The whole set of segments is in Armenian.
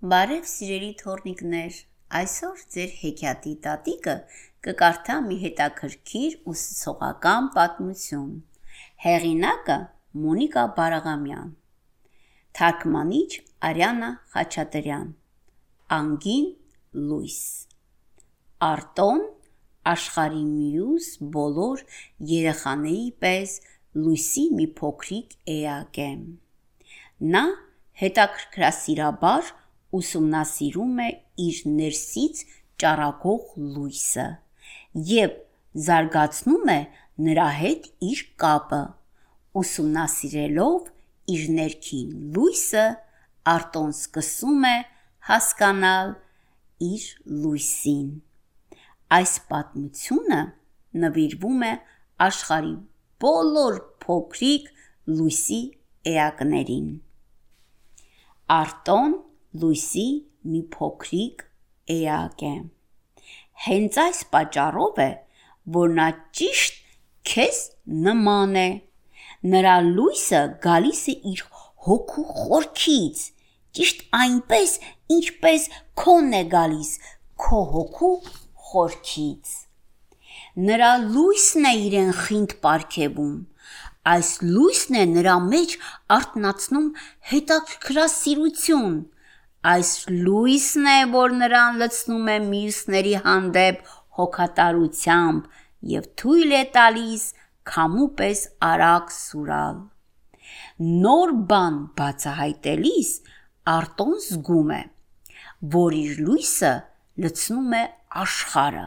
Բարև սիրելի թորնիկներ, այսօր ձեր հեքիաթի տատիկը կկարդա մի հետաքրքիր ուսուցողական պատմություն։ Հեղինակը Մոնիկա Բարաղամյան։ Թարգմանիչ Արիանա Խաչատրյան։ Անգին Լուիս։ Արտոն աշխարի մյուս բոլոր երեխաների պես Լուիսի մի փոքրիկ էակ է։ Նա հետաքրքրասիրաբար ուսումնասիրում է իր ներսից ճառագող լույսը եւ զարգացնում է նրա հետ իր կապը ուսումնասիրելով իր ներքին լույսը արտոն սկսում է հասկանալ իր լույսին այս պատմությունը նվիրվում է աշխարի բոլոր փոքրիկ լույսի էակներին արտոն լույսի մի փոքրիկ էակ է։ Հենց այս պատճառով է, որ նա ճիշտ քեզ նման է։ Նրա լույսը գալիս է իր հոգու խորքից, ճիշտ այնպես, ինչպես քոնն է գալիս քո հոգու խորքից։ Նրա լույսն է իրեն խինդ պարգևում, այս լույսն է նրա մեջ արտնացնում հետաքրքրասիրություն, Այս լույսն է, որ նրան լցնում է մյուսների հանդեպ հոգատարությամբ եւ թույլ է տալիս քամու պես արագ սուրալ։ Նոր բան բացահայտելիս Արտոն զգում է, որ իր լույսը լցնում է աշխարը։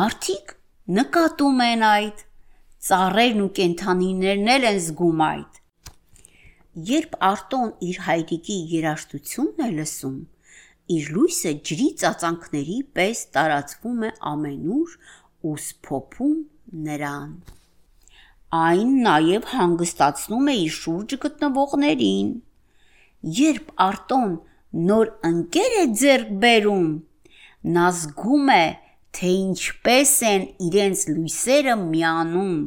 Մարդիկ նկատում են այդ, ծառերն ու կենթանիներն են զգում այդ։ Երբ Արտոն իր հայրիկի երաշտությունն է լսում, իր լույսը ջրի ծածանքների պես տարածվում է ամենուր ու սփոփում նրան։ Այն նաև հանգստացնում է իր շուրջը գտնվողներին։ Երբ Արտոն նոր ընկեր է ձեռք բերում, նա զգում է, թե ինչպես են իրենց լույսերը միանում։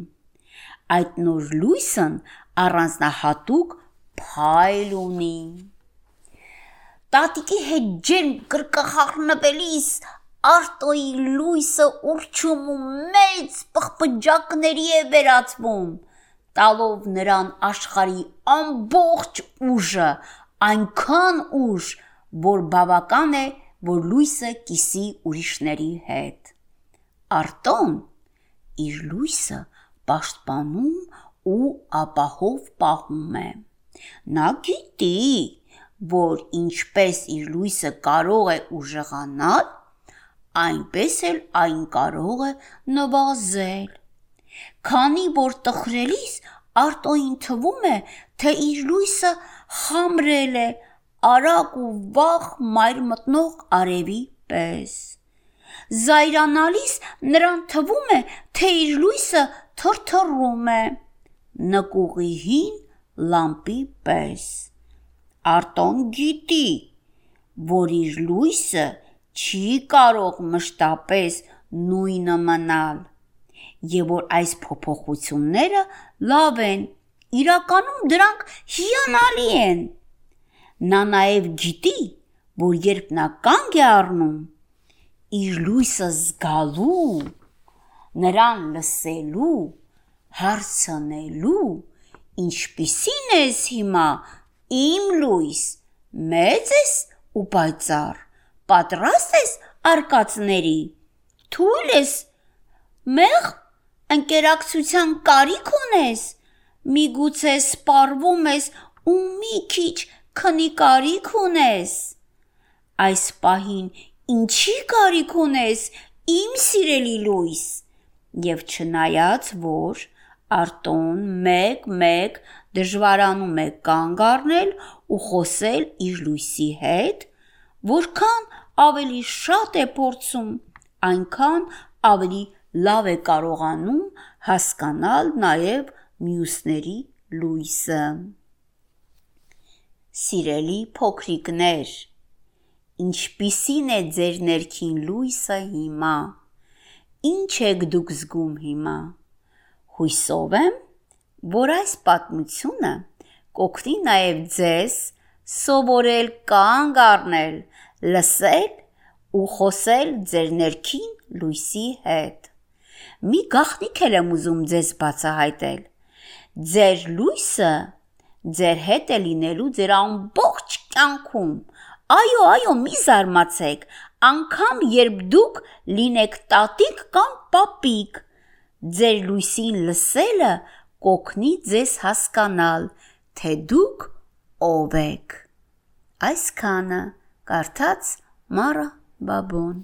Այդ նոր լույսն առանձնահատուկ փայլ ունի։ Տատիկի հետ ջերմ կրկախառնվելիս Արտոյի լույսը ուրչում ու մեծ պղպջակների է վերածվում, տալով նրան աշխարի ամբողջ ուժը, այնքան ուժ, որ բավական է, որ լույսը կիսի ուրիշների հետ։ Արտոն իր լույսը պաշտպանում ու ապահով պահում է։ Նա գիտի, որ ինչպես իր լույսը կարող է ուժեղանալ, այնպես էլ այն կարող է նվազել։ Քանի որ տխրելիս Արտոին թվում է, թե իր լույսը խամրել է արագ ու վաղ մայր մտնող արևի պես։ Զայրանալիս նրան թվում է, թե իր լույսը թրթռում է։ Նկուղի հին լամպի պես։ Արտոն գիտի, որ իր լույսը չի կարող մշտապես նույնը մնալ, եւ որ այս փոփոխությունները լավ են, իրականում դրանք հիանալի են։ Նա նաև գիտի, որ երբ նա կանգ է առնում, իր լույսը զգալու, նրան լսելու, հարցնելու Ինչպիսին ես հիմա, իմ լույս, մեծ ես ու պայծառ, պատրաստ ես արկածների, թույլ ես, մեղ ընկերակցության կարիք ունես, միգուցե սպառվում ես ու մի քիչ քնի կարիք ունես։ Այս պահին ինչի կարիք ունես, իմ սիրելի լույս։ Եվ չնայած որ Արտոն մեկ-մեկ դժվարանում է կանգ առնել ու խոսել իր լույսի հետ, որքան ավելի շատ է փորձում, այնքան ավելի լավ է կարողանում հասկանալ նաև մյուսների լույսը։ Սիրելի փոքրիկներ, ինչպիսին է ձեր ներքին լույսը հիմա։ Ինչ եք դուք զգում հիմա։ Հույսով եմ, որ այս պատմությունը կօգնի նաև ձեզ սովորել կանգ առնել, լսել ու խոսել ձեր ներքին լույսի հետ։ Մի գաղտնիք եմ ուզում ձեզ բացահայտել։ Ձեր լույսը ձեր հետ է լինելու ձեր ամբողջ կյանքում։ Այո, այո, մի զարմացեք, անկամ երբ դուք լինեք տատիկ կամ պապիկ, ձեր լույսին լսելը կօգնի ձեզ հասկանալ, թե դուք ով եք։ Այսքանը կարդաց Մարա Բաբոն